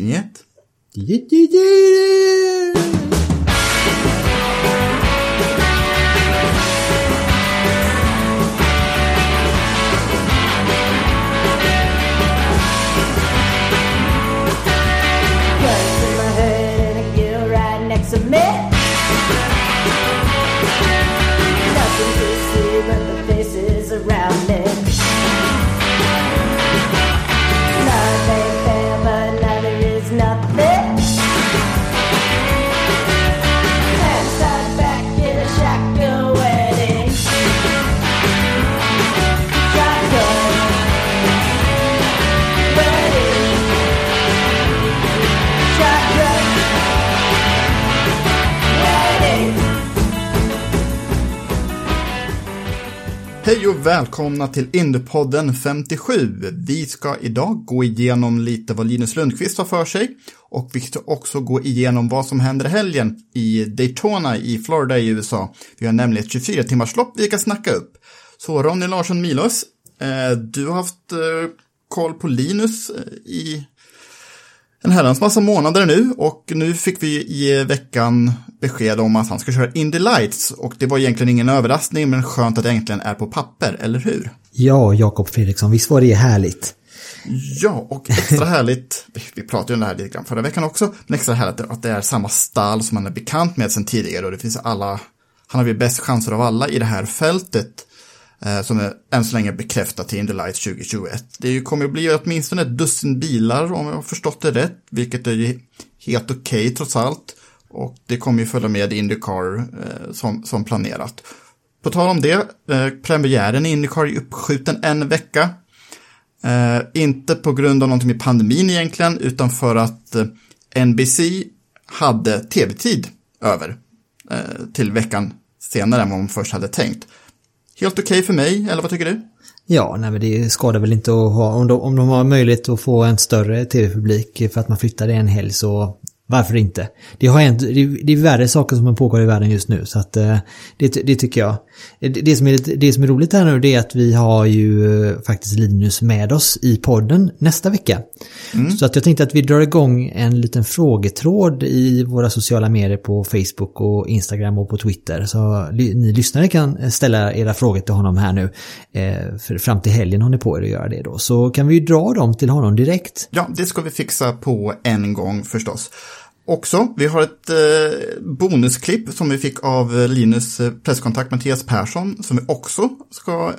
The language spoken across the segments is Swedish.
Нет? Единый! Och välkomna till Indiepodden 57. Vi ska idag gå igenom lite vad Linus Lundqvist har för sig och vi ska också gå igenom vad som händer i helgen i Daytona i Florida i USA. Vi har nämligen ett 24 timmars lopp vi kan snacka upp. Så Ronny Larsson Milos, eh, du har haft eh, koll på Linus eh, i en herrans massa månader nu och nu fick vi i veckan besked om att han ska köra Indy Lights och det var egentligen ingen överraskning men skönt att det äntligen är på papper, eller hur? Ja, Jakob Fredriksson, visst var det härligt? Ja, och extra härligt, vi pratade ju om det här lite grann förra veckan också, men extra härligt att det är samma stall som han är bekant med sedan tidigare och det finns alla, han har ju bäst chanser av alla i det här fältet Eh, som är än så länge bekräftat till Indy Lights 2021. Det kommer att bli åtminstone ett dussin bilar om jag har förstått det rätt, vilket är helt okej trots allt. Och det kommer ju följa med Indycar eh, som, som planerat. På tal om det, eh, premiären i Indycar är uppskjuten en vecka. Eh, inte på grund av någonting med pandemin egentligen, utan för att eh, NBC hade tv-tid över eh, till veckan senare än vad de först hade tänkt. Helt okej för mig, eller vad tycker du? Ja, nej men det skadar väl inte att ha, om de, om de har möjlighet att få en större tv-publik för att man flyttar det en helg så varför inte? Det, har hänt, det, är värre saker som pågår i världen just nu så att eh, det, det tycker jag. Det, det, som är, det som är roligt här nu det är att vi har ju eh, faktiskt Linus med oss i podden nästa vecka. Så att jag tänkte att vi drar igång en liten frågetråd i våra sociala medier på Facebook och Instagram och på Twitter. Så ni lyssnare kan ställa era frågor till honom här nu. Eh, för fram till helgen har ni på er att göra det då. Så kan vi ju dra dem till honom direkt. Ja, det ska vi fixa på en gång förstås. Också, vi har ett eh, bonusklipp som vi fick av eh, Linus eh, presskontakt Mattias Persson som vi också ska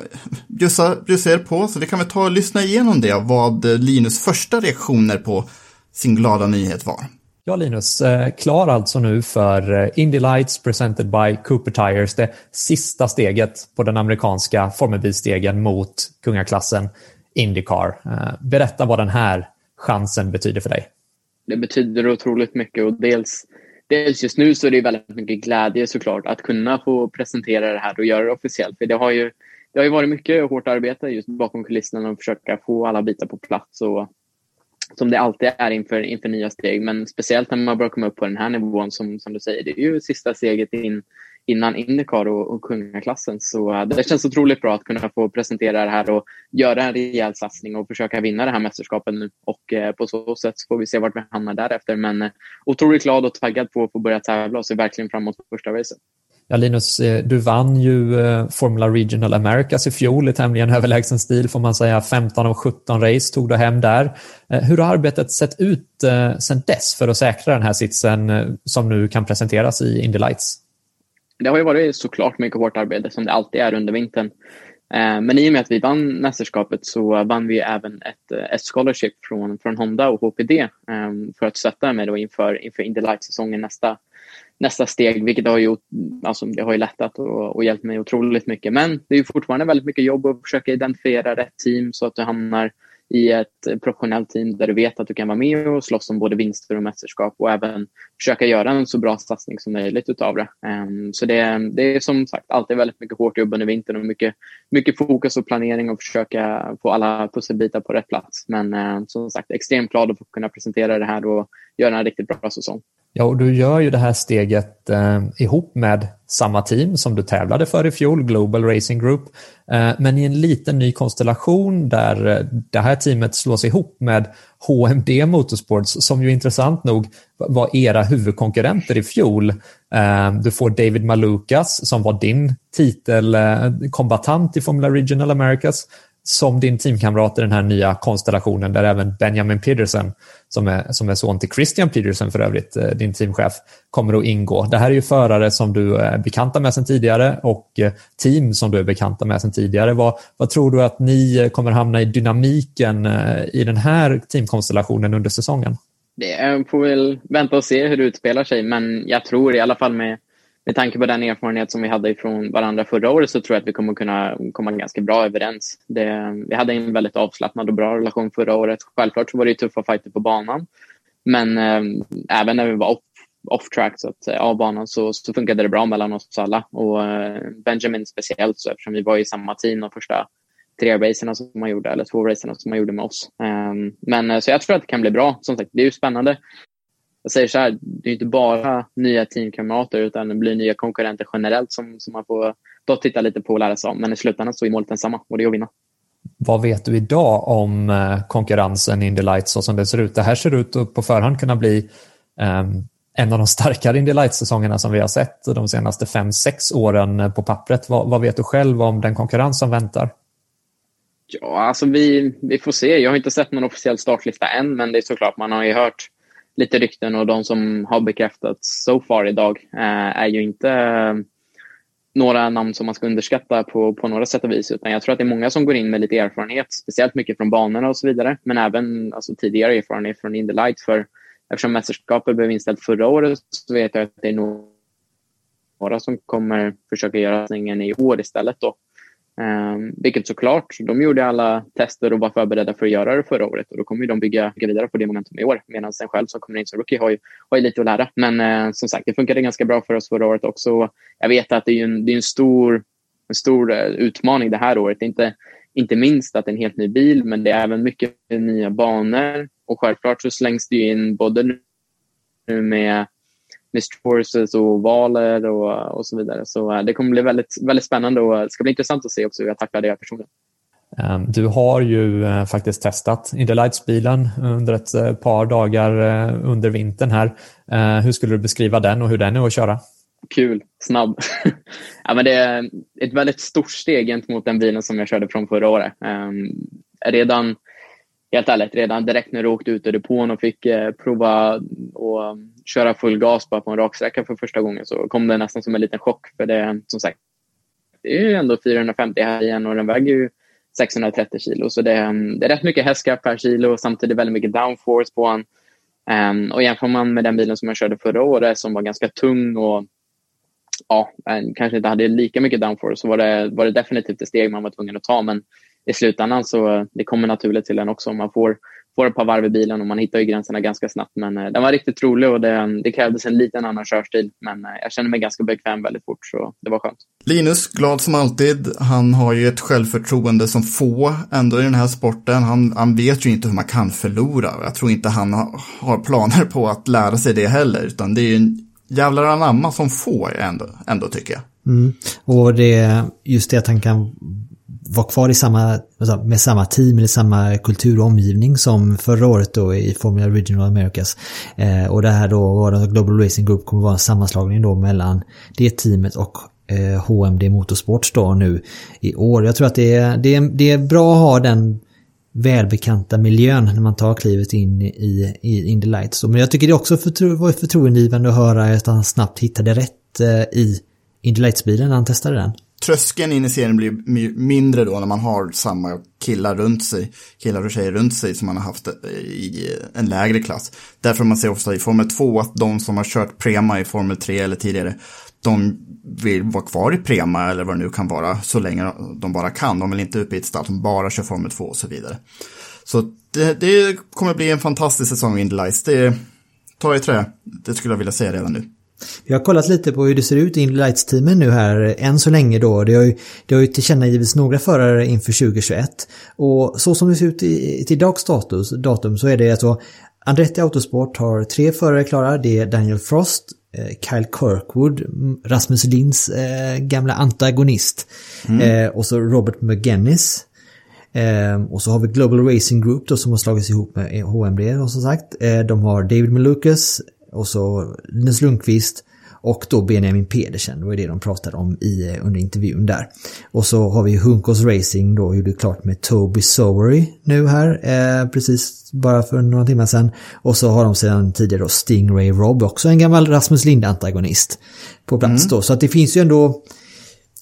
bjussa, bjussa er på. Så vi kan väl ta och lyssna igenom det, vad eh, Linus första reaktioner på sin glada nyhet var. Ja, Linus. Klar alltså nu för Indy Lights presented by Cooper Tires. Det sista steget på den amerikanska formelbilstegen mot kungaklassen Indycar. Berätta vad den här chansen betyder för dig det betyder otroligt mycket och dels, dels just nu så är det väldigt mycket glädje såklart att kunna få presentera det här och göra det officiellt. För det har ju, det har ju varit mycket hårt arbete just bakom kulisserna och försöka få alla bitar på plats och som det alltid är inför, inför nya steg. Men speciellt när man börjar komma upp på den här nivån som, som du säger, det är ju sista steget in, innan Indycar och, och kungaklassen. Så eh, det känns otroligt bra att kunna få presentera det här och göra en rejäl satsning och försöka vinna det här mästerskapet nu. Och eh, på så sätt får vi se vart vi hamnar därefter. Men eh, otroligt glad och taggad på att få börja tävla och ser verkligen fram emot första racet. Ja, Linus, eh, du vann ju eh, Formula Regional Americas i fjol i tämligen överlägsen stil får man säga. 15 av 17 race tog du hem där. Hur har arbetet sett ut sedan dess för att säkra den här sitsen som nu kan presenteras i Indy Lights? Det har ju varit såklart mycket hårt arbete som det alltid är under vintern. Eh, men i och med att vi vann mästerskapet så vann vi även ett, eh, ett scholarship från, från Honda och HPD ehm, för att stötta mig då inför, inför Indy Light-säsongen nästa, nästa steg, vilket har gjort, alltså, det har ju lättat och, och hjälpt mig otroligt mycket. Men det är fortfarande väldigt mycket jobb att försöka identifiera rätt team så att du hamnar i ett professionellt team där du vet att du kan vara med och slåss om både vinster och mästerskap och även försöka göra en så bra satsning som möjligt utav det. Ehm, så det, det är som sagt alltid väldigt mycket hårt jobb under vintern och mycket, mycket fokus och planering och försöka få alla pusselbitar på rätt plats. Men ehm, som sagt extremt glad att få kunna presentera det här och göra en riktigt bra säsong. Ja, och du gör ju det här steget eh, ihop med samma team som du tävlade för i fjol, Global Racing Group, eh, men i en liten ny konstellation där eh, det här teamet slås ihop med HMD Motorsports, som ju intressant nog var era huvudkonkurrenter i fjol. Eh, du får David Malukas, som var din titelkombatant eh, i Formula Regional Americas, som din teamkamrat i den här nya konstellationen där även Benjamin Peterson, som är, som är son till Christian Peterson för övrigt, eh, din teamchef, kommer att ingå. Det här är ju förare som du eh, är bekanta med sedan tidigare och eh, team som du är bekanta med sedan tidigare. Vad, vad tror du att ni kommer hamna i dynamiken i den här teamkonstellationen under säsongen? Det får väl vänta och se hur det utspelar sig, men jag tror i alla fall med med tanke på den erfarenhet som vi hade från varandra förra året så tror jag att vi kommer kunna komma ganska bra överens. Det, vi hade en väldigt avslappnad och bra relation förra året. Självklart så var det tuffa fighter på banan, men eh, även när vi var off, off track, så att, av banan, så, så funkade det bra mellan oss alla. Och eh, Benjamin speciellt, så eftersom vi var i samma team de första tre racerna som man gjorde, eller två racerna som man gjorde med oss. Ehm, men eh, så jag tror att det kan bli bra. Som sagt, det är ju spännande jag säger så här, det är inte bara nya teamkamrater utan det blir nya konkurrenter generellt som, som man får då titta lite på och lära sig om. Men i slutändan så är målet densamma och det är att vinna. Vad vet du idag om eh, konkurrensen i Indy Lights så som det ser ut? Det här ser ut att på förhand kunna bli um, en av de starkare Indy Lights-säsongerna som vi har sett de senaste fem sex åren på pappret. Vad, vad, vet du själv om den konkurrens som väntar? Ja, alltså vi, vi får se. Jag har inte sett någon officiell startlista än, men det är såklart, man har ju hört lite rykten och de som har bekräftats so far idag eh, är ju inte eh, några namn som man ska underskatta på, på några sätt och vis. Utan jag tror att det är många som går in med lite erfarenhet, speciellt mycket från banorna och så vidare. Men även alltså, tidigare erfarenhet från Indy Light. För eftersom mästerskapet blev inställt förra året så vet jag att det är några som kommer försöka göra satsningen i år istället. Då. Um, vilket såklart, de gjorde alla tester och var förberedda för att göra det förra året och då kommer de bygga, bygga vidare på det momentum i år. Medan sen själv som kommer in som rookie har ju, har ju lite att lära. Men uh, som sagt, det funkade ganska bra för oss förra året också. Jag vet att det är en, det är en stor, en stor uh, utmaning det här året. Det är inte, inte minst att det är en helt ny bil, men det är även mycket nya banor. Och självklart så slängs det in både nu med Forces och valer och, och så vidare. Så uh, det kommer bli väldigt, väldigt spännande och det ska bli intressant att se också hur jag tacklar det personligen. Ehm, du har ju uh, faktiskt testat Indy Lights-bilen under ett uh, par dagar under vintern här. Hur skulle du beskriva den och hur den är att köra? Kul, snabb. ja, men det är ett väldigt stort steg gentemot den bilen som jag körde från förra året. Um, redan helt ärligt, redan direkt när du åkte ut ur depån och fick eh, prova att eh, köra full gas bara på en raksträcka för första gången så kom det nästan som en liten chock. För det, som sagt, det är ju ändå 450 här igen och den väger ju 630 kilo. Så det, eh, det är rätt mycket hästkraft per kilo och samtidigt väldigt mycket downforce på den. Um, ehm, och jämför man med den bilen som jag körde förra året som var ganska tung och ja, eh, kanske inte hade lika mycket downforce så var det, var det definitivt ett steg man var tvungen att ta. Men i slutändan så det kommer naturligt till en också. Man får, får ett par varv i bilen och man hittar ju gränserna ganska snabbt. Men eh, den var riktigt rolig och det, det krävdes en liten annan körstil. Men eh, jag kände mig ganska bekväm väldigt fort så det var skönt. Linus, glad som alltid. Han har ju ett självförtroende som få ändå i den här sporten. Han, han vet ju inte hur man kan förlora. Jag tror inte han har, har planer på att lära sig det heller. Utan det är ju en jävlar anamma som få ändå, ändå tycker jag. Mm. Och det, just det att han kan vara kvar i samma, alltså, med samma team eller samma kultur och omgivning som förra året då i Formula Regional Americas. Eh, och det här då var alltså Global Racing Group kommer vara en sammanslagning då mellan det teamet och eh, HMD Motorsports då nu i år. Jag tror att det är, det är, det är bra att ha den välbekanta miljön när man tar klivet in i, i Indy Lights. Men jag tycker det också förtro, var förtroendeingivande att höra att han snabbt hittade rätt eh, i Indy Lights-bilen när han testade den tröskeln in i serien blir mindre då när man har samma killar runt sig, killar och tjejer runt sig som man har haft eh, i en lägre klass. Därför man ser ofta i Formel 2 att de som har kört Prema i Formel 3 eller tidigare, de vill vara kvar i Prema eller vad det nu kan vara så länge de bara kan. De vill inte upp i ett stall som bara kör Formel 2 och så vidare. Så det, det kommer bli en fantastisk säsong i Indy Lights. Det tar i trä. Det skulle jag vilja säga redan nu. Vi har kollat lite på hur det ser ut i Lights-teamen nu här än så länge då. Det har ju, det har ju tillkännagivits några förare inför 2021. Och så som det ser ut i, till dags status, datum så är det alltså Andretti Autosport har tre förare klara. Det är Daniel Frost, eh, Kyle Kirkwood, Rasmus Linds eh, gamla antagonist. Eh, och så Robert McGennis. Eh, och så har vi Global Racing Group då som har slagits ihop med HMD och som sagt. Eh, de har David Malukas och så Linus Lundqvist och då Benjamin Pedersen, det var det de pratade om i, eh, under intervjun där. Och så har vi Hunkos Racing då, gjorde klart med Toby Sowery nu här, eh, precis bara för några timmar sedan. Och så har de sedan tidigare då Stingray Rob, också en gammal Rasmus Lind-antagonist på plats då. Så att det finns ju ändå,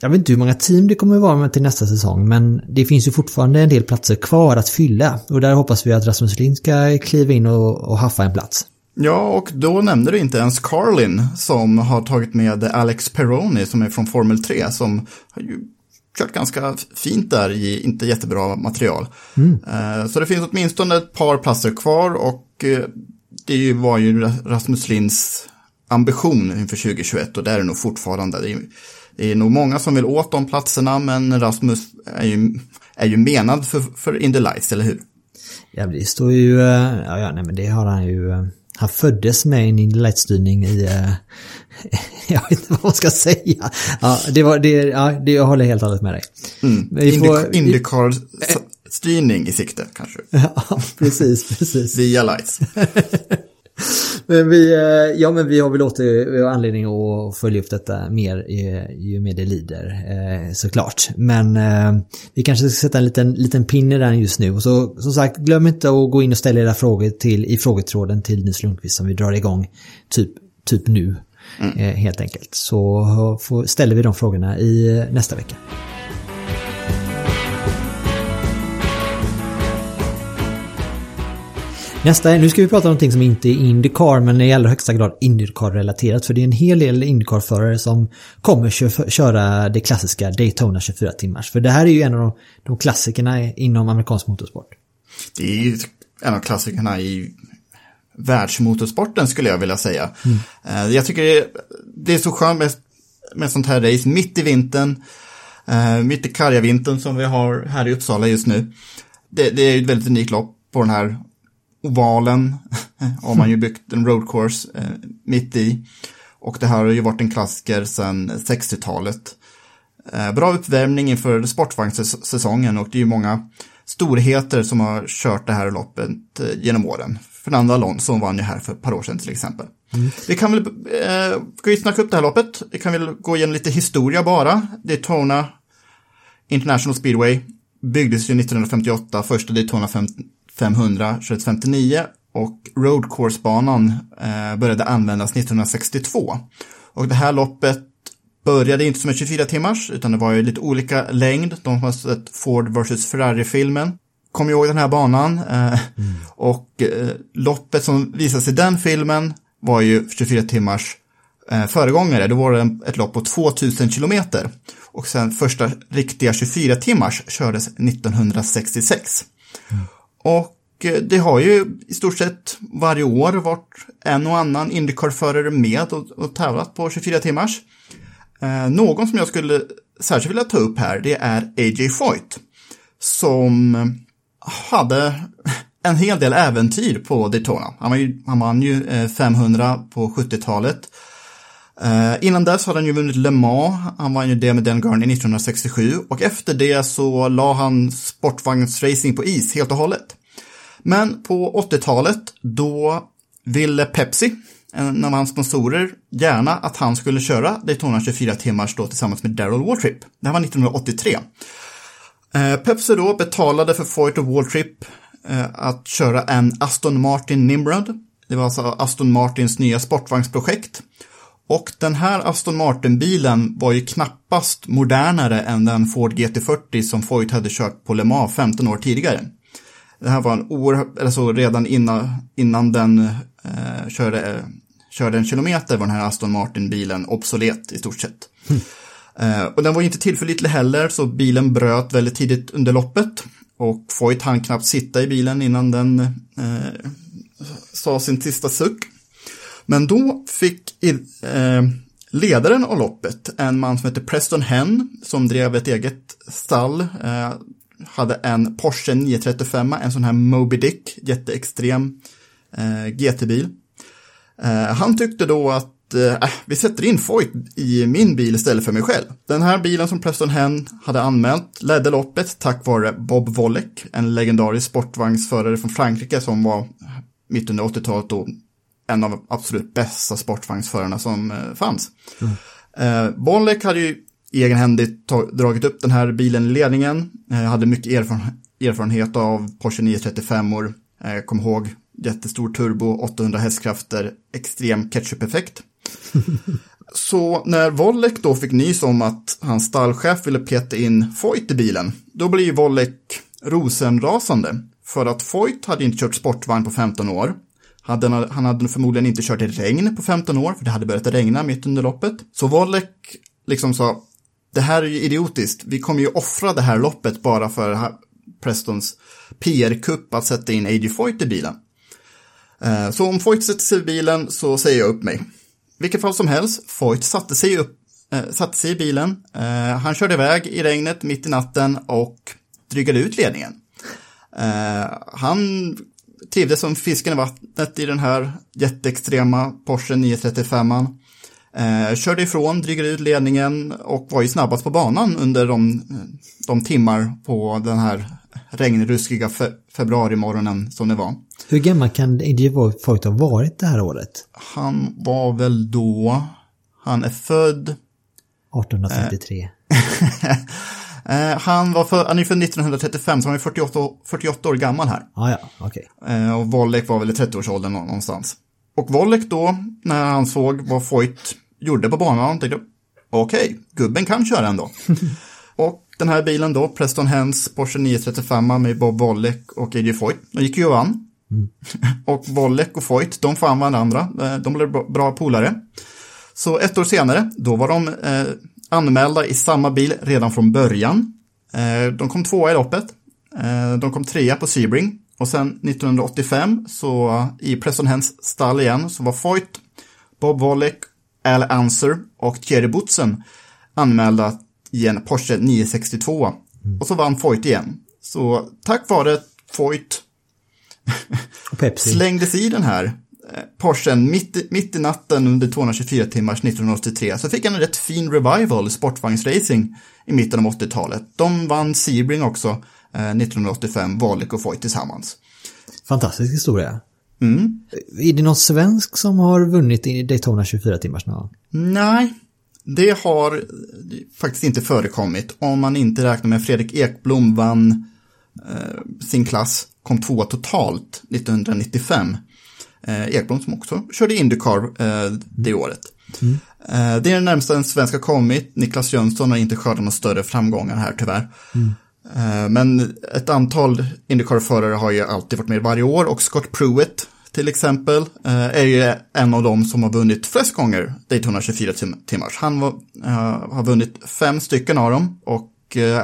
jag vet inte hur många team det kommer vara med till nästa säsong, men det finns ju fortfarande en del platser kvar att fylla. Och där hoppas vi att Rasmus Lind ska kliva in och, och haffa en plats. Ja, och då nämnde du inte ens Carlin som har tagit med Alex Peroni som är från Formel 3 som har ju kört ganska fint där i inte jättebra material. Eh, Så det finns åtminstone ett par platser kvar och eh, det var ju Rasmus Linds ambition inför 2021 och det är det nog fortfarande. Det är, det är nog många som vill åt de platserna men Rasmus är ju, är ju menad för, för Indy Lights, eller hur? Ja, det står ju, eh, ja, ja nej men det har han ju, han föddes med en Light-styrning i, eh, jag vet inte vad man ska säga. Ja, det var, det, ja, det, jag håller helt och hållet med dig. Indy, Indycar-styrning i sikte kanske. Ja, precis, precis. Via Lights. Men vi, eh, ja men vi har väl åter, anledning att följa upp detta mer eh, ju mer det lider, eh, såklart. Men vi kanske ska sätta en liten, liten pin i den just nu. Och så, som sagt, glöm inte att gå in och ställa era frågor till, i frågetråden till Nils Lundqvist som vi drar igång typ, typ nu. Eh, helt enkelt. Så ställer vi de frågorna i nästa vecka. Nästa, nu ska vi prata om någonting som inte är Indycar men i allra högsta grad Indycar-relaterat. För det är en hel del Indycar-förare som kommer kö- köra det klassiska Daytona 24 timmars. För det här är ju en av de, de klassikerna inom amerikansk motorsport. Det är ju en av klassikerna i världsmotorsporten skulle jag vilja säga. Eh, Jag tycker det är, så skönt med, med sånt här race mitt i vintern. eh, Mitt i karga vintern som vi har här i Uppsala just nu. Det, det är ju ett väldigt unikt lopp på den här ovalen. har man ju byggt en road course eh, mitt i. Och det här har ju varit en klassiker sedan 60-talet. Eh, Bra uppvärmning inför sportvagnssäsongen och det är ju många storheter som har kört det här loppet eh, genom åren. Fernando Alonso vann ju här för ett par år sedan till exempel. Vi kan väl, eh, ska vi snacka upp det här loppet? Vi kan väl gå igenom lite historia bara. Daytona International Speedway byggdes ju 1958, första Daytona 500 kördes 59 och Road Course-banan eh, började användas 1962. Och det här loppet började inte som en 24 timmars utan det var ju lite olika längd. De har sett Ford vs Ferrari-filmen. Kom ihåg den här banan. Eh, Och eh, loppet som visas i den filmen var ju 24 timmars eh, föregångare. Då var det ett lopp på 2000 kilometer. Och sen första riktiga 24 timmars kördes 1966. Och eh, det har ju i stort sett varje år varit en och annan Indycar-förare med och, och tävlat på 24 timmars. Eh, någon som jag skulle särskilt vilja ta upp här, det är A.J. Foyt. Som hade en hel del äventyr på Daytona. Han, var ju, han vann ju eh, 500 på 70-talet. Eh, innan dess hade han ju vunnit Le Mans, han vann ju det med Dan Gurney 1967 och efter det så la han sportvagnsracing på is helt och hållet. Men på 80-talet då ville Pepsi, en av hans sponsorer, gärna att han skulle köra Daytona 24 timmars då tillsammans med Daryl Waltrip. Det här var 1983. Eh, Pepsi då betalade för Foyt och Waltrip eh, att köra en Aston Martin Nimrod. Det var alltså Aston Martins nya sportvagnsprojekt. Och den här Aston Martin-bilen var ju knappast modernare än den Ford GT40 som Foyt hade kört på Le Mans 15 år tidigare. Det här var en oerhört, eller så redan innan, innan den eh, körde, eh, körde en kilometer var den här Aston Martin-bilen obsolet i stort sett. Eh, och den var inte tillförlitlig heller, så bilen bröt väldigt tidigt under loppet. Och Foyt hann knappt sitta i bilen innan den eh, sa sin sista suck. Men då fick eh, ledaren av loppet, en man som heter Preston Henn, som drev ett eget stall, eh, hade en Porsche 935, en sån här Moby Dick, jätteextrem eh, GT-bil. Eh, han tyckte då att eh, äh, vi sätter in Foyt i min bil istället för mig själv. Den här bilen som Preston Hen hade anmält ledde loppet tack vare Bob Wollek, en legendarisk sportvagnsförare från Frankrike som var mitt under 80-talet då en av de absolut bästa sportvagnsförarna som eh, fanns. Mm. Eh, Wollek hade ju egenhändigt dragit upp den här bilen i ledningen, eh, hade mycket erfaren erfarenhet av Porsche 935-or, eh, kom ihåg jättestor turbo, 800 hästkrafter, extrem ketchup-effekt. Så när Wollek då fick nys om att hans stallchef ville peta in Foyt i bilen, då blir Wollek rosenrasande. För att Foyt hade inte kört sportvagn på 15 år. Hade, han hade förmodligen inte kört i regn på 15 år, för det hade börjat regna mitt under loppet. Så Wollek liksom sa, det här är ju idiotiskt, vi kommer ju offra det här loppet bara för Prestons PR-kupp att sätta in A.J. Foyt i bilen. Eh, så om Foyt sätter sig i bilen så säger jag upp mig. Vilket fall som helst, Foyt satte sig, upp, äh, satte sig i bilen. Äh, han körde iväg i regnet mitt i natten och drygade ut ledningen. Äh, han trivdes som fisken i vattnet i den här jätteextrema Porsche 935. Eh, körde ifrån, drygade ut ledningen och var ju snabbast på banan under de, de timmar på den här regnruskiga fe februarimorgonen som det var. Hur gammal kan Eddie Voigt ha varit det här året? Han var väl då, han är född... 1833. Eh, han, var för, han är född 1935, så han är 48, 48 år gammal här. Ah, ja, okej. Okay. Eh, och Wollek var väl i 30-årsåldern någonstans. Och Wollek då, när han såg vad Foyt gjorde på banan, tänkte okej, okay, gubben kan köra ändå. och den här bilen då, Preston Hens Porsche 935 med Bob Wollek och A.J. Foyt, de gick ju och vann. Mm. och Wollek och Foyt, de fann varandra, eh, de blev bra polare. Så ett år senare, då var de eh, anmälda i samma bil redan från början. Eh, de kom tvåa i loppet. Eh, de kom trea på Sebring. Och sen 1985 så i Preston Hens stall igen så var Foyt, Bob Wollek, Al Anser och Thierry Boutsen anmälda i en Porsche 962. Mm. Och så vann Foyt igen. Så tack vare Foyt slängdes i den här Porschen mitt, mitt i natten under 224 timmars 1983 så fick han en rätt fin revival i sportvagnsracing i mitten av 80-talet. De vann Sebring också eh, 1985, Valek och Foyt tillsammans. Fantastisk historia. Mm. Är det någon svensk som har vunnit i Daytona 24 timmars någon Nej, det har faktiskt inte förekommit. Om man inte räknar med Fredrik Ekblom vann eh, sin klass, kom tvåa totalt 1995 eh, Ekblom som också körde Indycar eh, det året. Mm. Eh, det är det närmsta en svensk har kommit. Niklas Jönsson har inte skördat några större framgångar här tyvärr. Mm. Eh, men ett antal Indycar-förare har ju alltid varit med varje år och Scott Pruitt till exempel eh, är ju en av dem som har vunnit flest gånger Daytona 24 timmars. Han var, har vunnit fem stycken av dem och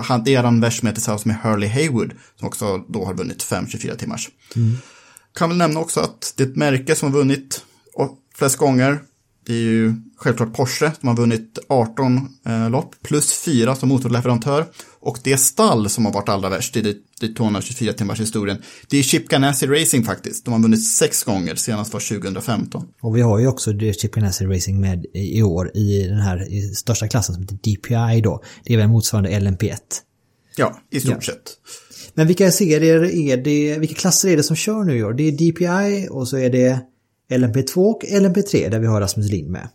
han, det är han världsmästare tillsammans med Hurley Haywood som också då har vunnit fem 24 timmars. Mm. Kan väl nämna också att det är ett märke som har vunnit flest gånger. Det är ju självklart Porsche som har vunnit 18 eh, lopp plus 4 som motorleverantör. Och det stall som har varit allra värst i Daytona 24 timmars historien. Det är Chip Ganassi Racing faktiskt. De har vunnit sex gånger, senast var 2015. Och vi har ju också Chip Ganassi Racing med i år i den här i största klassen som heter DPI då. Det är väl motsvarande LMP1. Ja, i stort ja. sett. Men vilka serier är det, vilka klasser är det som kör nu i år? Det är DPI och så är det LMP2 och LMP3 där vi har Rasmus Lind med.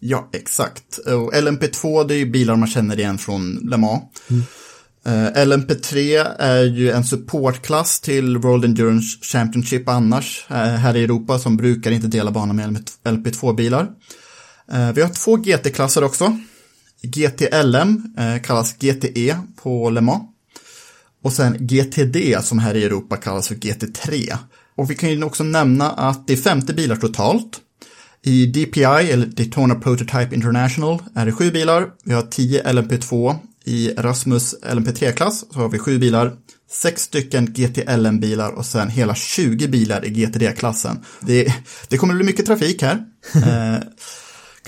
Ja, exakt. Och LMP2 det är ju bilar man känner igen från Le Mans. Mm. Uh, eh, LMP3 är ju en supportklass till World Endurance Championship annars uh, här i Europa som brukar inte dela bana med LMP2-bilar. Uh, eh, vi har två GT-klasser också. GTLM kallas GTE på Le Mans. Och sen GTD som här i Europa kallas för GT3. Och vi kan ju också nämna att det är 50 bilar totalt. I DPI, eller Daytona Prototype International, är det sju bilar. Vi har 10 LMP2. I Rasmus LMP3-klass så har vi sju bilar. sex stycken GTLM-bilar och sen hela 20 bilar i GTD-klassen. Det, det kommer bli mycket trafik här.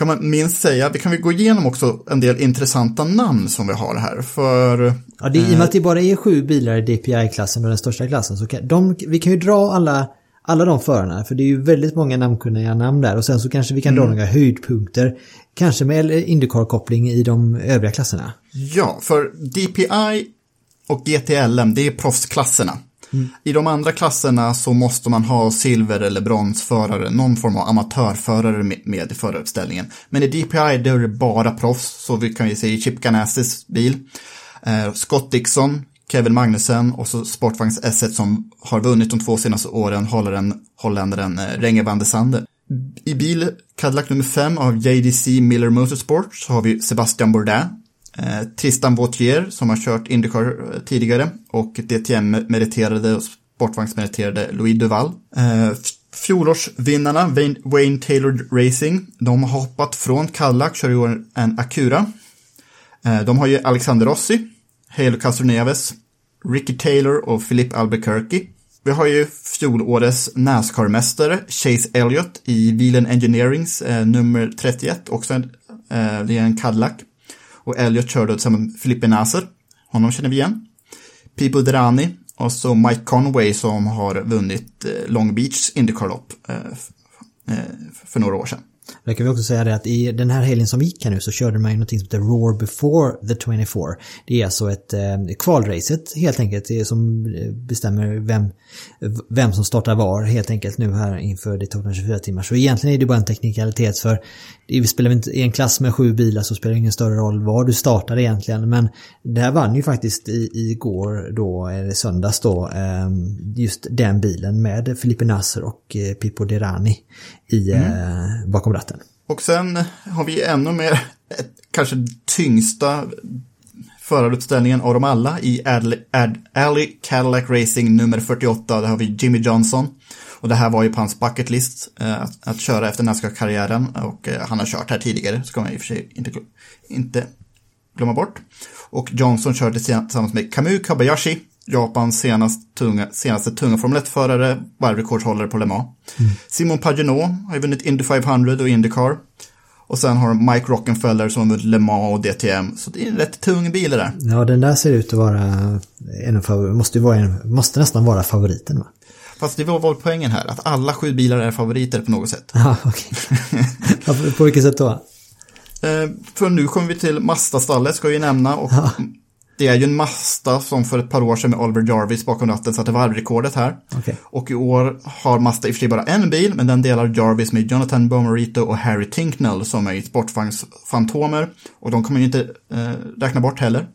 Eh, kan man minst säga. Vi kan väl gå igenom också en del intressanta namn som vi har här. För Ja, det, I och med att det bara är sju bilar i DPI-klassen och den största klassen så kan de, vi kan ju dra alla, alla de förarna för det är ju väldigt många namnkunniga namn där och sen så kanske vi kan dra några höjdpunkter. Kanske med Indycar-koppling i de övriga klasserna. Ja, för DPI och GTLM, det är proffsklasserna. Mm. I de andra klasserna så måste man ha silver eller bronsförare, någon form av amatörförare med, i föraruppställningen. Men i DPI då är det bara proffs, så vi kan ju säga Chip Ganassis bil, eh, Scott Dixon, Kevin Magnussen och så Sportvagns S1 som har vunnit de två senaste åren, holländaren, holländaren eh, Renge van der Sande. I bil Cadillac nummer 5 av JDC Miller Motorsport så har vi Sebastian Bourdais, eh, Tristan Vautier som har kört Indycar eh, tidigare och DTM-meriterade och sportvagnsmeriterade Louis Duval. Eh, fjolårsvinnarna Wayne, Wayne Taylor Racing, de har hoppat från Cadillac, kör i år en Acura. Eh, de har ju Alexander Rossi, Halo Castroneves, Ricky Taylor och Philip Albuquerque. Vi har ju fjolårets Nascar-mästare Chase Elliott i Wheeland Engineerings eh, nummer 31, också en, eh, det är en Cadillac. Och Elliot körde tillsammans med Felipe Nasser, honom känner vi igen. Pipo Derani och så Mike Conway som har vunnit eh, Long Beach Indycar-lopp eh, eh, för några år sedan. Då kan vi också säga det att i den här helgen som gick här nu så körde man ju någonting som heter Roar Before the 24. Det är alltså ett eh, kvalracet helt enkelt det som eh, bestämmer vem, vem som startar var helt enkelt nu här inför det 224 timmar. Så egentligen är det bara en teknikalitet för det spelar inte, i en klass med sju bilar så spelar det ingen större roll var du startar egentligen. Men det här vann ju faktiskt i, igår då, eller söndags då, just den bilen med Filippe Nasser och Pippo Derani i, eh, bakom ratten. Och sen har vi ännu mer, ett, kanske tyngsta föraruppställningen av dem alla i Alley Cadillac Racing nummer 48. Där har vi Jimmy Johnson. Och det här var ju på hans bucket list eh, att, att köra efter NASCAR-karriären och eh, han har kört här tidigare, ska man i och för sig inte, inte glömma bort. Och Johnson körde tillsammans med Kamui Kobayashi, Japans senast tunga, senaste tunga Formel 1-förare, varvrekordshållare på Le Mans. Simon Pagenaud har ju vunnit Indy 500 och Indycar. Och sen har Mike Rockenfeller som har vunnit Le Mans och DTM. Så det är en rätt tung bil det där. Ja, den där ser ut att vara en av favor- måste, vara en, måste nästan vara favoriten va? Fast det var väl poängen här, att alla sju bilar är favoriter på något sätt. Ja, okej. Ja, på- vilket sätt då? Eh, för nu kommer vi till Mazda-stallet, ska vi nämna. Och Det är ju en Mazda som för ett par år sedan med Oliver Jarvis bakom ratten satte varvrekordet här. Okej. Och i år har Mazda i och för sig bara en bil, men den delar Jarvis med Jonathan Bomarito och Harry Tinknell som är sportvagnsfantomer. Och de kommer ju inte eh, räkna bort heller.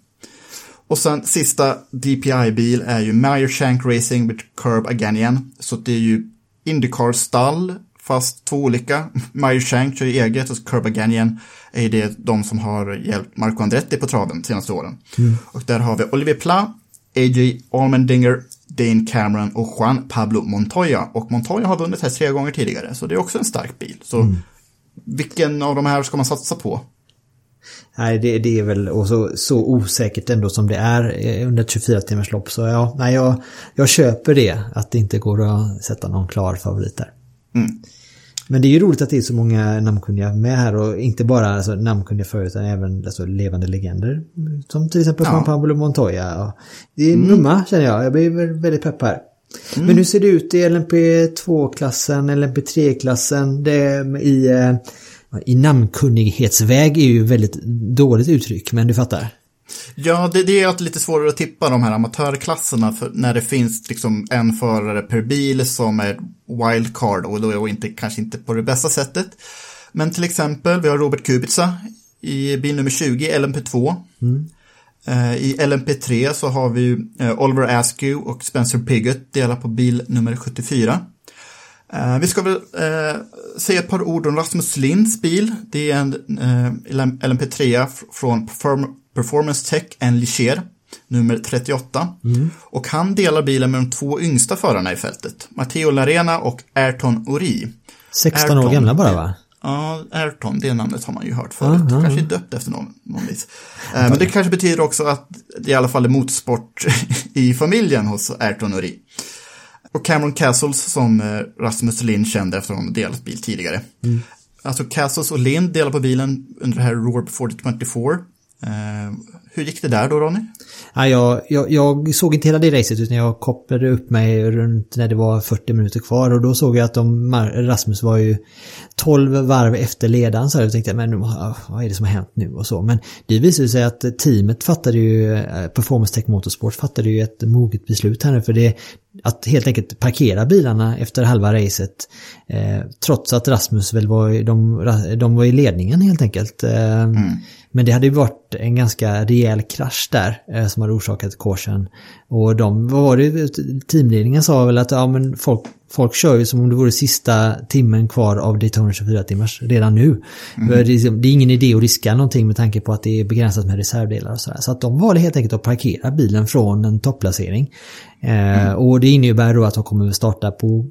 Och sen sista DPI-bil är ju Meyer Shank Racing with Curb Aganian. Så det är ju Indycar-stall, fast två olika. Meyer Shank kör ju eget och Curb Aganian är det de som har hjälpt Marco Andretti på traven de senaste åren. Och där har vi Olivier Pla, AJ Allmendinger, Dane Cameron och Juan Pablo Montoya. Och Montoya har vunnit här tre gånger tidigare, så det är också en stark bil. Så vilken av de här ska man satsa på? Nej, det, det är väl och så, så osäkert ändå som det är eh, under ett 24 timmars lopp. Så ja, nej, jag, jag köper det, att det inte går att sätta någon klar favorit där. Men det är ju roligt att det är så många namnkunniga med här och inte bara alltså, namnkunniga förut utan även alltså, levande legender. Som till exempel Ja. Juan Pablo Montoya. Det är mumma känner jag, jag blir väl väldigt pepp här. Men hur ser det ut i LMP2-klassen, LMP3-klassen? Det i, eh, I namnkunnighetsväg är ju väldigt dåligt uttryck, men du fattar. Ja, det, det är alltid lite svårare att tippa de här amatörklasserna för när det finns liksom en förare per bil som är wildcard och då är inte, kanske inte på det bästa sättet. Men till exempel, vi har Robert Kubica i bil nummer 20, LMP2. Eh, I LMP3 så har vi eh, Oliver Askew och Spencer Piggott delar på bil nummer 74. Eh, vi ska väl säga ett par ord om Rasmus Linds bil. Det är en eh, LMP3 f- från Performance Tech en Ligier, nummer 38. Och han delar bilen med de två yngsta förarna i fältet, Matteo Larena och Ayrton Ori. 16 år Ayrton. gamla bara va? Ja, Ayrton, det namnet har man ju hört förut. Kanske är döpt efter någon, någon vis. Eh, men det kanske betyder också att det i alla fall är motorsport i familjen hos Ayrton och Ri. Och Cameron Castles som eh, Rasmus Lind kände efter att de delat bil tidigare. Alltså Castles och Lind delar på bilen under det här Roar 4024. Eh, Eh, hur gick det där då Ronny? Ja, jag, jag, jag såg inte hela det racet utan jag kopplade upp mig runt när det var 40 minuter kvar och då såg jag att de, Rasmus var ju 12 varv efter ledaren så jag tänkte jag, men ah, vad är det som har hänt nu och så. Men det visade sig att teamet fattade ju, eh, Performance Tech Motorsport fattade ju ett moget beslut här nu för det att helt enkelt parkera bilarna efter halva racet. Eh, trots att Rasmus väl var, de, de var i ledningen helt enkelt. Eh, Mm. Men det hade ju varit en ganska rejäl krasch där eh, som hade orsakat korsen. Och de, vad var det, teamledningen sa väl att ja, men folk, folk kör ju som om det vore sista timmen kvar av Daytona 24 timmars redan nu. Det, är, liksom- det är ingen idé att riska någonting med tanke på att det är begränsat med reservdelar och sådär. Så att de valde helt enkelt att parkera bilen från en topplacering. Eh, Och det innebär då att de kommer att starta på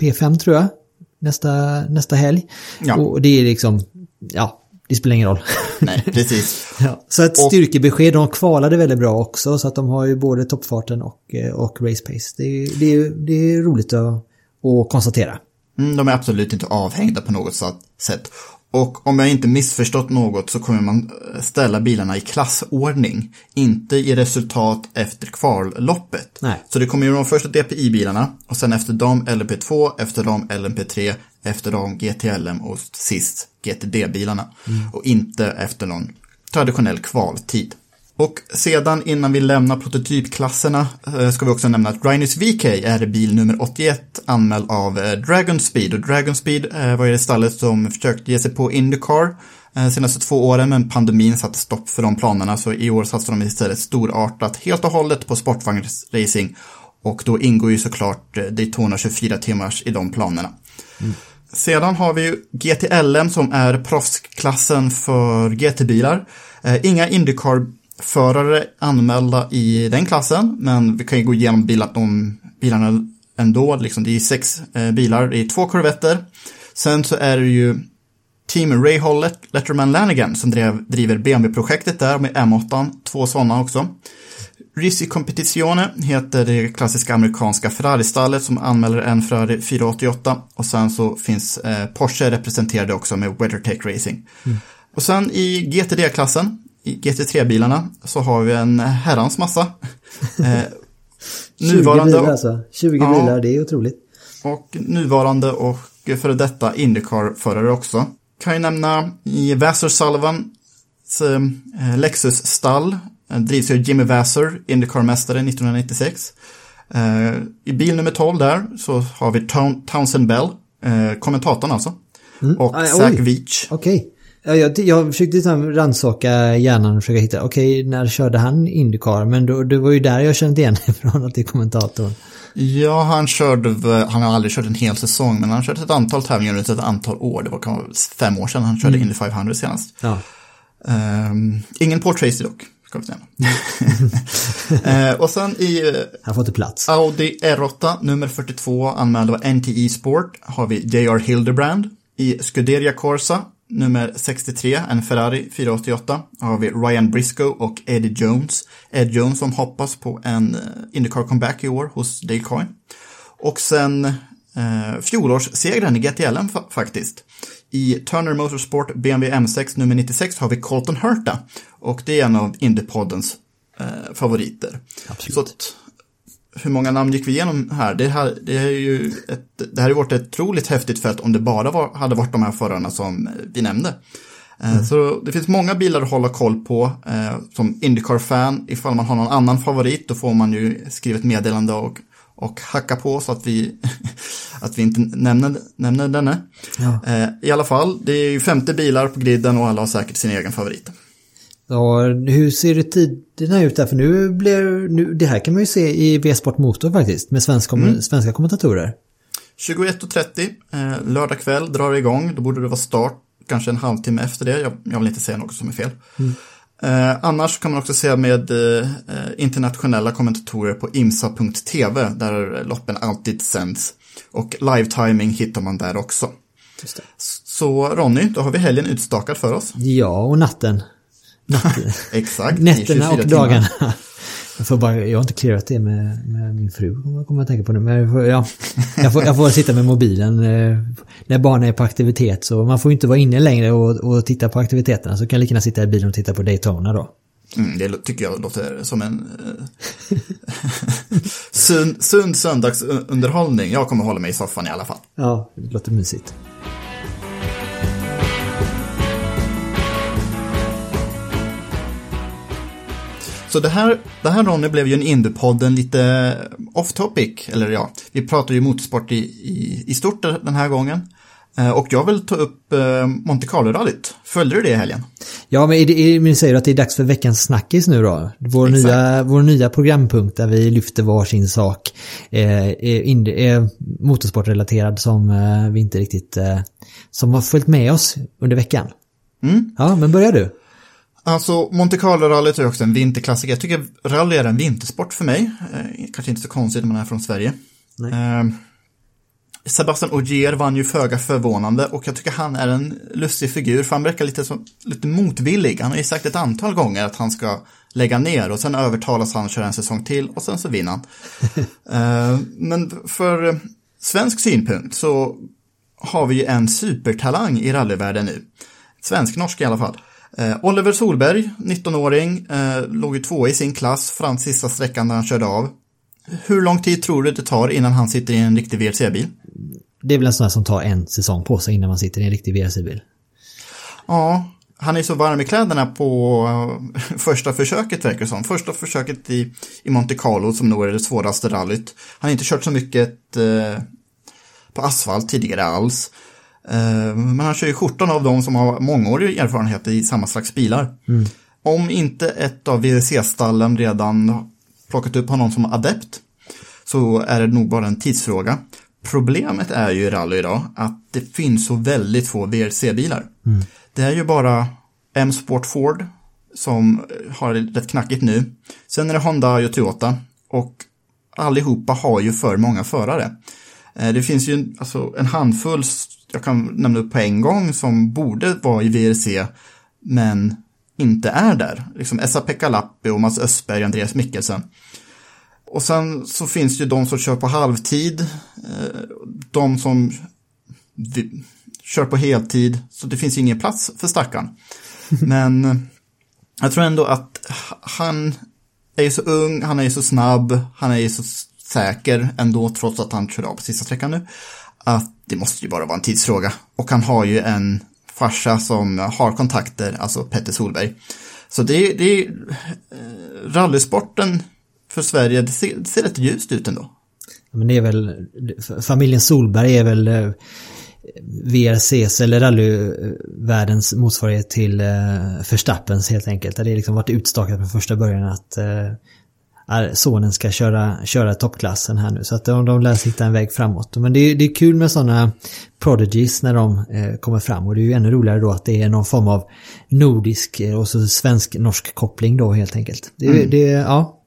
P5 tror jag. Nästa, nästa helg. Ja. Och det är liksom, ja, det spelar ingen roll. Nej, precis. Ja, så ett styrkebesked, de kvalade väldigt bra också så att de har ju både toppfarten och, eh, och race pace. Det, är- det, är- det är roligt att, att konstatera. Mm, de är absolut inte avhängda på något sätt. Och om jag inte missförstått något så kommer man eh, ställa bilarna i klassordning, inte i resultat efter kvalloppet. Nej. Så det kommer ju de första DPI-bilarna och sen efter dem LMP2, efter dem LMP3, efter dem GTLM och sist GTD-bilarna. Och inte efter någon traditionell kvaltid. Och sedan innan vi lämnar prototypklasserna eh, ska vi också nämna att Rhinus VK är bil nummer 81 anmäld av eh, Dragon Speed. Och Dragon Speed eh, var det stallet som försökte ge sig på Indycar senaste två åren men pandemin satte stopp för de planerna så i år satsar de istället storartat helt och hållet på sportvagnsracing. Och då ingår ju såklart Daytona 24 timmars i de planerna. Sedan har vi ju GTLM som är proffsklassen för GT-bilar. Inga Indycar-förare anmälda i den klassen, men vi kan ju gå igenom bilar, de bilarna ändå. Liksom, det är sex eh, bilar, det är två korvetter. Sen så är det ju Team Ray Hollett, Letterman Lanigan som drev, driver BMW-projektet där med M8, två sådana också. Risi Competizione heter det klassiska amerikanska Ferrari-stallet som anmäler en Ferrari 488 och sen så finns eh, Porsche representerade också med WeatherTech Racing. Och sen i GTD-klassen, i GT3-bilarna, så har vi en herrans massa. Eh, 20 nuvarande bilar alltså. 20 Ja. bilar, det är otroligt. och nuvarande och före detta Indycar-förare också. Kan jag nämna i Vassar Sullivans eh, Lexus-stall eh, drivs ju Jimmy Vasser, Indycar-mästare 1996. Eh, I bil nummer 12 där så har vi Town- Townsend Bell, eh, kommentatorn alltså. Och Ah, Zach. Veach. Okej. Ja, jag, jag försökte liksom rannsaka hjärnan och försöka hitta, okej, när körde han Indycar? Men då, det var ju där jag kände igen från att det är kommentatorn. Ja, han körde, han har aldrig kört en hel säsong, men han har kört ett antal tävlingar under ett antal år. Det var fem år sedan han körde Indy 500 senast. Ja. Ehm, ingen Paul Tracy dock, ska vi säga. Eh, och sen i eh, Han får inte plats. Audi R8 nummer 42 anmäld av NTE Sport har vi J.R. Hildebrand. I Scuderia Corsa nummer 63, en Ferrari 488, har vi Ryan Briscoe och Eddie Jones. Ed Jones som hoppas på en eh, Indycar comeback i år hos Dale Coyne. Och sen eh, fjolårssegraren i GTLM fa- faktiskt. I Turner Motorsport BMW M6 nummer 96 har vi Colton Herta. Och det är en av Indypoddens eh, favoriter. Absolut. Så hur många namn gick vi igenom här? Det här, det är ju ett, det här ju varit ett otroligt häftigt fält om det bara var, hade varit de här förarna som eh, vi nämnde. Eh, Så det finns många bilar att hålla koll på. Eh, som Indycar-fan, ifall man har någon annan favorit, då får man ju skriva ett meddelande och, och hacka på så att vi, att vi inte nämner, nämner denne. Ja. I alla fall, det är ju 50 bilar på griden och alla har säkert sin egen favorit. Och hur ser det tiderna ut där? För nu blir, nu, det här kan man ju se i V-sport Motor faktiskt, med svensk, kom- svenska kommentatorer. 21.30, eh, lördag kväll drar det igång. Då borde det vara start kanske en halvtimme efter det. Jag, jag vill inte säga något som är fel. Eh, annars kan man också se med eh, internationella kommentatorer på imsa.tv där loppen alltid sänds. Och live-timing hittar man där också. Så Ronny, då har vi helgen utstakad för oss. Ja, och natten. Exakt. Nätterna 24 och dagarna. Jag, får bara, jag har inte clearat det med, med min fru, om jag kommer att tänka på det. Men jag får, ja, jag, får, jag får sitta med mobilen eh, när barnen är på aktivitet. Så man får inte vara inne längre och, och titta på aktiviteterna. Så kan jag lika gärna sitta i bilen och titta på Daytona då. Mm, det tycker jag låter som en eh, sund, sund söndagsunderhållning. Jag kommer hålla mig i soffan i alla fall. Ja, det låter mysigt. Så det här, det här Ronny blev ju en Indiepodden lite off topic, eller ja, vi pratar ju motorsport i, i, i stort den här gången. Eh, Och jag vill ta upp eh, Monte Carlo-rallyt. Följde du det i helgen? Ja, men, är det, men säger du att det är dags för veckans snackis nu då? Vår, Exakt. nya, vår nya programpunkt där vi lyfter varsin sak eh, är, in, är motorsportrelaterad som eh, vi inte riktigt... Eh, som har följt med oss under veckan. Mm. Ja, men börjar du? Alltså, Monte Carlo-rallyt är också en vinterklassiker. Jag tycker rally är en vintersport för mig. Eh, kanske inte så konstigt när man är från Sverige. Eh, Sebastian Ogier vann ju föga förvånande och jag tycker han är en lustig figur för han verkar lite, som, lite motvillig. Han har ju sagt ett antal gånger att han ska lägga ner och sen övertalas han att köra en säsong till och sen så vinner han. Eh, men för eh, svensk synpunkt så har vi ju en supertalang i rallyvärlden nu. Svensk-norsk i alla fall. Eh, Oliver Solberg, 19-åring, eh, låg ju två i sin klass fram till sista sträckan när han körde av. Hur lång tid tror du det tar innan han sitter i en riktig VRC-bil? Det är väl en sån här som tar en säsong på sig innan man sitter i en riktig VRC-bil. Ja, han är så varm i kläderna på eh, första försöket verkar det som. Första försöket i, i Monte Carlo som nog är det svåraste rallyt. Han har inte kört så mycket eh, på asfalt tidigare alls. Eh, men han kör ju 17 av dem som har mångårig erfarenhet i samma slags bilar. Om inte ett av VRC-stallen redan plockat upp honom som adept så är det nog bara en tidsfråga. Problemet är ju i rally idag att det finns så väldigt få VRC-bilar. Det är ju bara M-Sport Ford som har det rätt knackigt nu. Sen är det Honda och Toyota och allihopa har ju för många förare. Eh, Det finns ju alltså en handfull, jag kan nämna upp på en gång, som borde vara i VRC men inte är där. Liksom Esa-Pekka Lappi och Mats Östberg och Andreas Mikkelsen. Och sen så finns det ju de som kör på halvtid, eh, de som kör på heltid, så det finns ju ingen plats för stackaren. Men eh, jag tror ändå att han är ju så ung, han är ju så snabb, han är ju så säker ändå trots att han kör av på sista sträckan nu. Att det måste ju bara vara en tidsfråga. Och han har ju en farsa som har kontakter, alltså Petter Solberg. Så det, det är rallysporten för Sverige, det ser, det ser rätt ljust ut ändå. Men det är väl, familjen Solberg är väl eh, VRCs eller rallyvärldens motsvarighet till eh, Verstappens helt enkelt. Där det liksom varit utstakat från första början att eh, sonen ska köra, köra toppklassen här nu. Så att de, de lär sig hitta en väg framåt. Men det är, det är kul med sådana prodigies när de eh, kommer fram. Och det är ju ännu roligare då att det är någon form av nordisk eh, och så svensk-norsk koppling då helt enkelt. Det, är ja,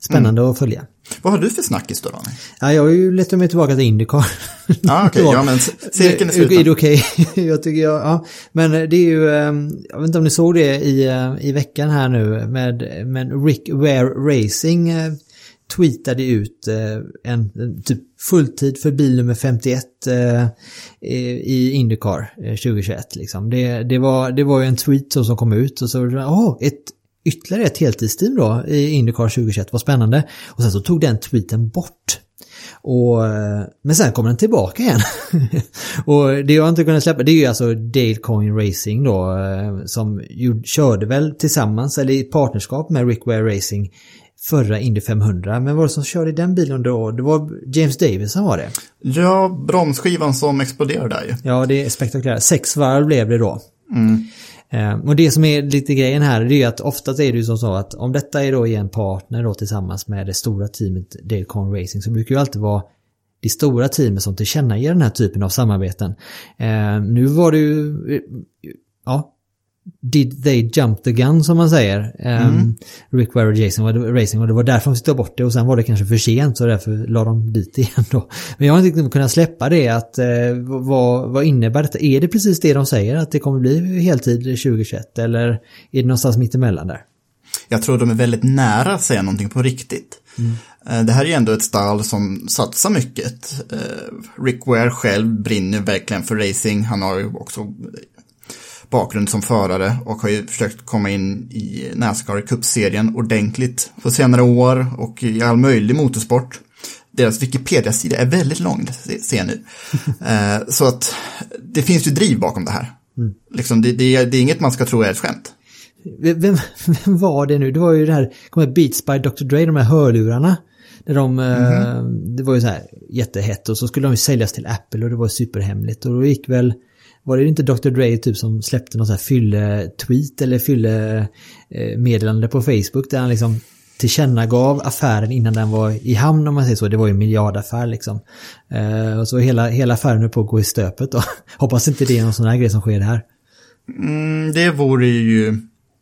spännande att följa. Vad har du för snackis då, Ronny? Ja, jag har ju letat mig tillbaka till Indycar. Ja, okej, ja men cirkeln är Är det sluten. okej? jag tycker jag, ja. Men det är ju, ehm, jag vet inte om ni såg det i, eh, i veckan här nu med, men Rick Ware Racing eh, tweetade ut eh, en, typ fulltid för bil nummer 51 eh, i Indycar eh, 2021 liksom. Det, det, var, det var ju en tweet som kom ut och så, åh, ett ytterligare ett heltidsteam då i Indycar 2021, vad spännande. Och sen så tog den tweeten bort. Och, eh, men sen kommer den tillbaka igen. och det jag inte kunnat släppa det är ju alltså Dale Coyne Racing då eh, som ju, körde väl tillsammans eller i partnerskap med Rick Ware Racing förra Indy 500. Men vad var det som körde i den bilen då? Det var James Davis som var det. Ja, bromsskivan som exploderade där ju. Ja, det är spektakulärt. Sex varv blev det då. Eh, Eh, och det som är lite grejen här det är ju att oftast är det ju som så att om detta är då i en partner då tillsammans med det stora teamet Dale Racing så brukar ju alltid vara det stora teamet som tillkännager den här typen av samarbeten. Eh, nu var det ju, eh, ja, did they jump the gun som man säger. Um, Rick Ware och Jason var Racing och det var därför de ta bort det och sen var det kanske för sent så därför la de dit igen då. Men jag har inte kunnat släppa det att eh, vad, vad innebär detta? Är det precis det de säger att det kommer bli heltid 2021 eller är det någonstans mittemellan där? Jag tror de är väldigt nära att säga någonting på riktigt. Eh, Det här är ju ändå ett stall som satsar mycket. Eh, Rick Ware själv brinner verkligen för racing. Han har ju också bakgrund som förare och har ju försökt komma in i Nascar Cup-serien ordentligt på senare år och i all möjlig motorsport. Deras Wikipedia-sida är väldigt lång, se- ser jag nu. Eh, Så att det finns ju driv bakom det här. Liksom, det, det, är, det är inget man ska tro är ett skämt. Vem, vem var det nu? Det var ju det här, kom här Beats by Dr. Dre, de här hörlurarna. Där de, eh, det var ju så här jättehett och så skulle de ju säljas till Apple och det var superhemligt. Och då gick väl, var det inte Dr. Dre typ som släppte någon så här fylle-tweet eller fylle-meddelande på Facebook där han liksom tillkännagav affären innan den var i hamn om man säger så. Det var ju en miljardaffär liksom. Eh, och så hela, hela affären är på att gå i stöpet då. Hoppas inte det är någon sån här grej som sker här. Mm, det vore ju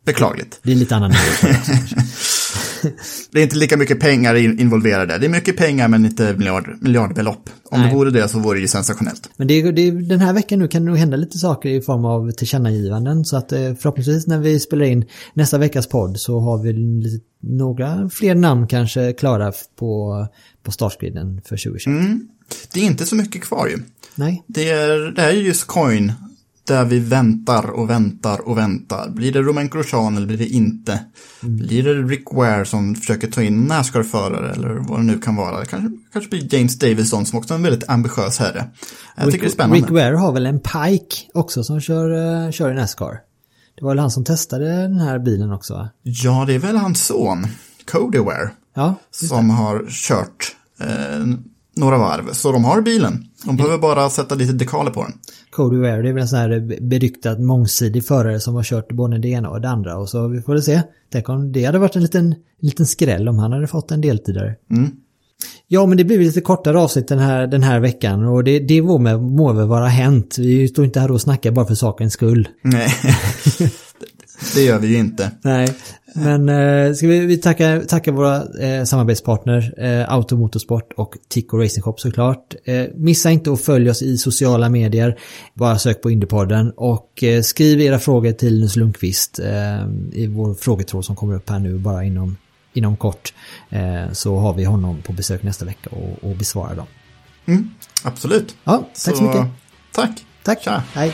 beklagligt. Det är lite annan nivå. Det är inte lika mycket pengar in- involverade. Det är mycket pengar men inte miljard, miljardbelopp. Om Nej. det vore det så vore det ju sensationellt. Men det, det, den här veckan nu kan det nog hända lite saker i form av tillkännagivanden. Så att eh, förhoppningsvis när vi spelar in nästa veckas podd så har vi lite, några fler namn kanske klara på, på startsgriden för 2021. Mm. Det är inte så mycket kvar ju. Nej, Det, är, det här är ju just coin där vi väntar och väntar och väntar. Blir det Romain Grosjean eller blir det inte? Blir det Rick Ware som försöker ta in Nascar-förare eller vad det nu kan vara? Det kanske, kanske blir James Davison som också är en väldigt ambitiös herre. Jag tycker det är spännande. Rick Ware har väl en Pike också som kör, eh, kör i Nascar. Det var väl han som testade den här bilen också va? Ja, det är väl hans son, Cody Ware. Ja, som har kört eh, några varv. Så de har bilen. De behöver bara sätta lite dekaler på den. Cody Ware, det är väl en sån här beryktad mångsidig förare som har kört både det ena och det andra. Och så vi får väl se. Tänk om det hade varit en liten, en liten skräll om han hade fått en deltidare. Ja, men det blir lite kortare avsnitt den här, den här veckan och det, det må, må väl vara hänt. Vi står inte här och snackar bara för sakens skull. Nej, det gör vi ju inte. Nej, men eh, ska vi, vi tacka, tacka våra eh, samarbetspartner eh, Auto Motorsport och Tico Racing Shop såklart. Eh, missa inte att följa oss i sociala medier. Bara sök på Indiepodden och eh, skriv era frågor till Linus Lundqvist eh, i vår frågetråd som kommer upp här nu bara inom, inom kort. Eh, så har vi honom på besök nästa vecka och, och besvarar dem. Mm, absolut. Ja, tack så, mycket. Tack. Tack. Tja. Hej.